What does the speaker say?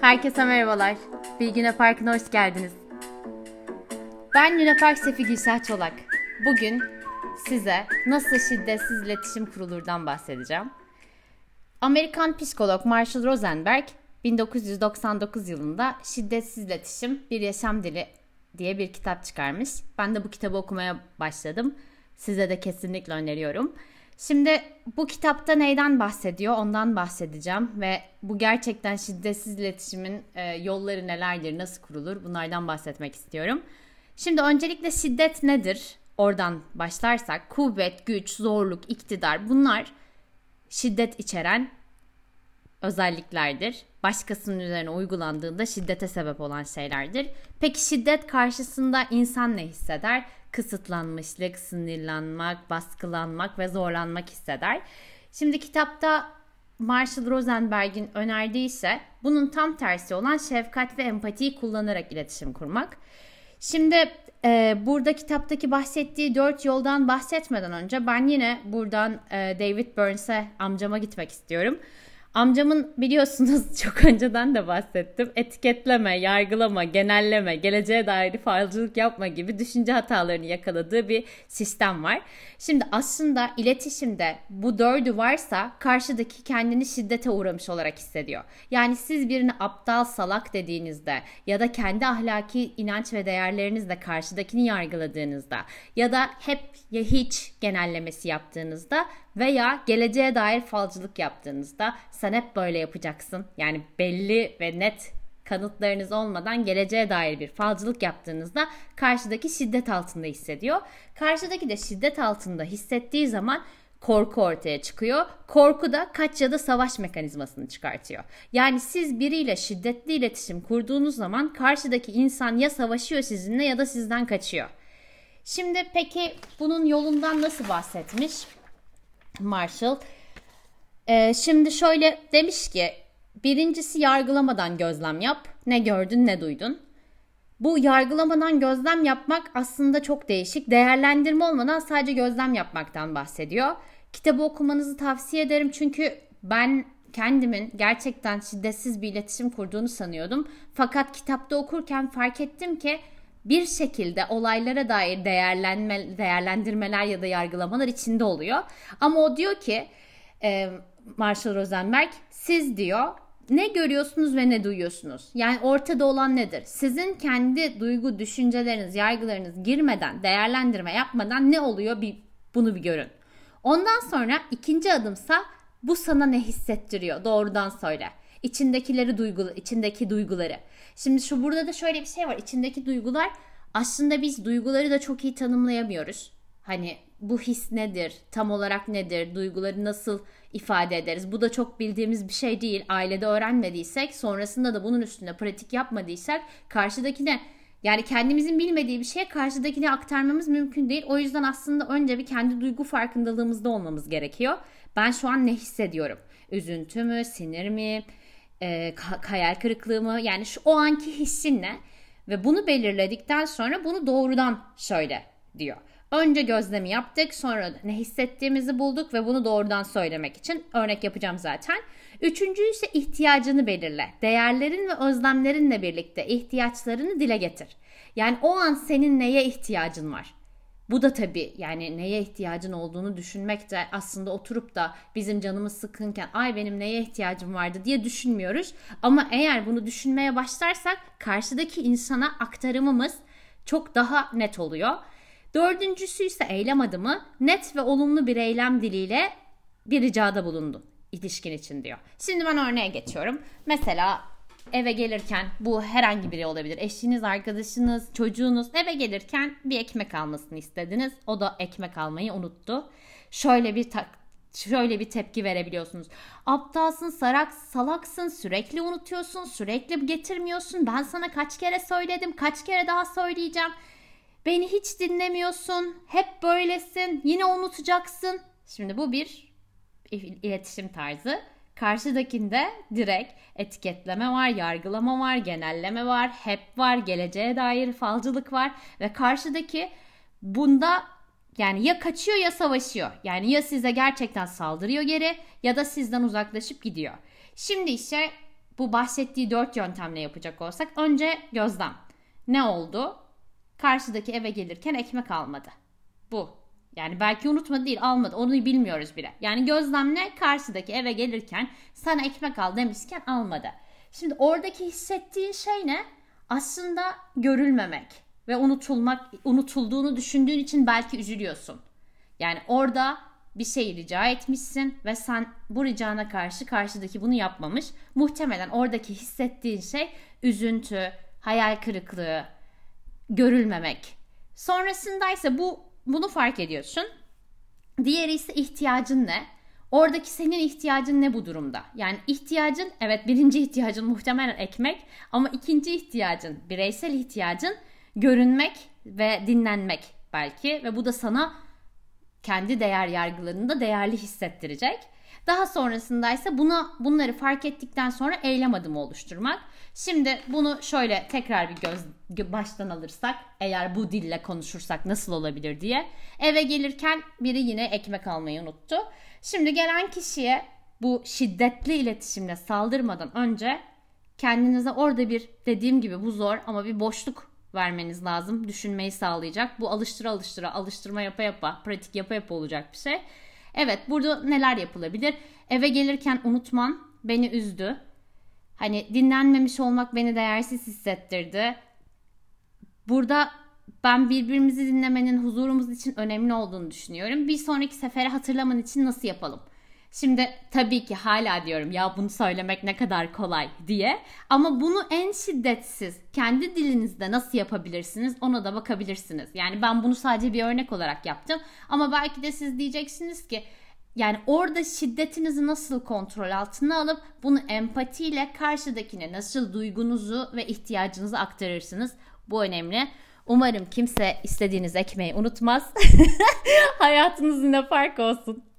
Herkese merhabalar. Bilgine Parkı'na hoş geldiniz. Ben Luna Park Sefi Gülsah Çolak. Bugün size nasıl şiddetsiz iletişim kurulurdan bahsedeceğim. Amerikan psikolog Marshall Rosenberg 1999 yılında Şiddetsiz İletişim Bir Yaşam Dili diye bir kitap çıkarmış. Ben de bu kitabı okumaya başladım. Size de kesinlikle öneriyorum. Şimdi bu kitapta neyden bahsediyor ondan bahsedeceğim ve bu gerçekten şiddetsiz iletişimin e, yolları nelerdir, nasıl kurulur bunlardan bahsetmek istiyorum. Şimdi öncelikle şiddet nedir? Oradan başlarsak kuvvet, güç, zorluk, iktidar bunlar şiddet içeren özelliklerdir. Başkasının üzerine uygulandığında şiddete sebep olan şeylerdir. Peki şiddet karşısında insan ne hisseder? Kısıtlanmışlık, sinirlenmek, baskılanmak ve zorlanmak hisseder. Şimdi kitapta Marshall Rosenberg'in önerdiği ise bunun tam tersi olan şefkat ve empatiyi kullanarak iletişim kurmak. Şimdi e, burada kitaptaki bahsettiği dört yoldan bahsetmeden önce ben yine buradan e, David Burns'e amcama gitmek istiyorum. Amcamın biliyorsunuz çok önceden de bahsettim. Etiketleme, yargılama, genelleme, geleceğe dair falcılık yapma gibi düşünce hatalarını yakaladığı bir sistem var. Şimdi aslında iletişimde bu dördü varsa karşıdaki kendini şiddete uğramış olarak hissediyor. Yani siz birini aptal, salak dediğinizde ya da kendi ahlaki inanç ve değerlerinizle karşıdakini yargıladığınızda ya da hep ya hiç genellemesi yaptığınızda veya geleceğe dair falcılık yaptığınızda sen hep böyle yapacaksın. Yani belli ve net kanıtlarınız olmadan geleceğe dair bir falcılık yaptığınızda karşıdaki şiddet altında hissediyor. Karşıdaki de şiddet altında hissettiği zaman korku ortaya çıkıyor. Korku da kaç ya da savaş mekanizmasını çıkartıyor. Yani siz biriyle şiddetli iletişim kurduğunuz zaman karşıdaki insan ya savaşıyor sizinle ya da sizden kaçıyor. Şimdi peki bunun yolundan nasıl bahsetmiş Marshall? Ee, şimdi şöyle demiş ki birincisi yargılamadan gözlem yap. Ne gördün ne duydun. Bu yargılamadan gözlem yapmak aslında çok değişik. Değerlendirme olmadan sadece gözlem yapmaktan bahsediyor. Kitabı okumanızı tavsiye ederim çünkü ben kendimin gerçekten şiddetsiz bir iletişim kurduğunu sanıyordum. Fakat kitapta okurken fark ettim ki bir şekilde olaylara dair değerlenme, değerlendirmeler ya da yargılamalar içinde oluyor. Ama o diyor ki Marshall Rosenberg siz diyor ne görüyorsunuz ve ne duyuyorsunuz? Yani ortada olan nedir? Sizin kendi duygu, düşünceleriniz, yargılarınız girmeden, değerlendirme yapmadan ne oluyor bir bunu bir görün. Ondan sonra ikinci adımsa bu sana ne hissettiriyor? Doğrudan söyle. İçindekileri duygu, içindeki duyguları. Şimdi şu burada da şöyle bir şey var. İçindeki duygular aslında biz duyguları da çok iyi tanımlayamıyoruz. Hani bu his nedir? Tam olarak nedir? Duyguları nasıl ifade ederiz? Bu da çok bildiğimiz bir şey değil. Ailede öğrenmediysek, sonrasında da bunun üstünde pratik yapmadıysak karşıdakine yani kendimizin bilmediği bir şeye karşıdakine aktarmamız mümkün değil. O yüzden aslında önce bir kendi duygu farkındalığımızda olmamız gerekiyor. Ben şu an ne hissediyorum? Üzüntü mü, sinir mi, e, hayal kırıklığı mı? Yani şu o anki hissin ne? Ve bunu belirledikten sonra bunu doğrudan şöyle diyor. Önce gözlemi yaptık, sonra ne hissettiğimizi bulduk ve bunu doğrudan söylemek için örnek yapacağım zaten. Üçüncü ise ihtiyacını belirle. Değerlerin ve özlemlerinle birlikte ihtiyaçlarını dile getir. Yani o an senin neye ihtiyacın var? Bu da tabii yani neye ihtiyacın olduğunu düşünmek de aslında oturup da bizim canımız sıkınken ay benim neye ihtiyacım vardı diye düşünmüyoruz. Ama eğer bunu düşünmeye başlarsak karşıdaki insana aktarımımız çok daha net oluyor. Dördüncüsü ise eylem adımı net ve olumlu bir eylem diliyle bir ricada bulundu ilişkin için diyor. Şimdi ben örneğe geçiyorum. Mesela eve gelirken bu herhangi biri olabilir. Eşiniz, arkadaşınız, çocuğunuz eve gelirken bir ekmek almasını istediniz. O da ekmek almayı unuttu. Şöyle bir tak şöyle bir tepki verebiliyorsunuz. Aptalsın, sarak, salaksın, sürekli unutuyorsun, sürekli getirmiyorsun. Ben sana kaç kere söyledim, kaç kere daha söyleyeceğim. Beni hiç dinlemiyorsun. Hep böylesin. Yine unutacaksın. Şimdi bu bir iletişim tarzı. Karşıdakinde direkt etiketleme var, yargılama var, genelleme var, hep var, geleceğe dair falcılık var ve karşıdaki bunda yani ya kaçıyor ya savaşıyor. Yani ya size gerçekten saldırıyor geri ya da sizden uzaklaşıp gidiyor. Şimdi işte bu bahsettiği dört yöntemle yapacak olsak önce gözlem. Ne oldu? Karşıdaki eve gelirken ekmek almadı. Bu. Yani belki unutmadı değil almadı onu bilmiyoruz bile. Yani gözlemle karşıdaki eve gelirken sana ekmek al demişken almadı. Şimdi oradaki hissettiğin şey ne? Aslında görülmemek ve unutulmak, unutulduğunu düşündüğün için belki üzülüyorsun. Yani orada bir şey rica etmişsin ve sen bu ricana karşı karşıdaki bunu yapmamış. Muhtemelen oradaki hissettiğin şey üzüntü, hayal kırıklığı, görülmemek. Sonrasında ise bu bunu fark ediyorsun. Diğeri ise ihtiyacın ne? Oradaki senin ihtiyacın ne bu durumda? Yani ihtiyacın evet birinci ihtiyacın muhtemelen ekmek ama ikinci ihtiyacın bireysel ihtiyacın görünmek ve dinlenmek belki ve bu da sana kendi değer yargılarında değerli hissettirecek. Daha sonrasında ise buna bunları fark ettikten sonra eylem adımı oluşturmak. Şimdi bunu şöyle tekrar bir göz baştan alırsak eğer bu dille konuşursak nasıl olabilir diye. Eve gelirken biri yine ekmek almayı unuttu. Şimdi gelen kişiye bu şiddetli iletişimle saldırmadan önce kendinize orada bir dediğim gibi bu zor ama bir boşluk vermeniz lazım. Düşünmeyi sağlayacak. Bu alıştıra alıştıra, alıştırma yapa yapa, pratik yapa yapa olacak bir şey. Evet burada neler yapılabilir? Eve gelirken unutman beni üzdü. Hani dinlenmemiş olmak beni değersiz hissettirdi. Burada ben birbirimizi dinlemenin huzurumuz için önemli olduğunu düşünüyorum. Bir sonraki sefere hatırlaman için nasıl yapalım? Şimdi tabii ki hala diyorum ya bunu söylemek ne kadar kolay diye. Ama bunu en şiddetsiz kendi dilinizde nasıl yapabilirsiniz ona da bakabilirsiniz. Yani ben bunu sadece bir örnek olarak yaptım. Ama belki de siz diyeceksiniz ki yani orada şiddetinizi nasıl kontrol altına alıp bunu empatiyle karşıdakine nasıl duygunuzu ve ihtiyacınızı aktarırsınız. Bu önemli. Umarım kimse istediğiniz ekmeği unutmaz. Hayatınız yine fark olsun.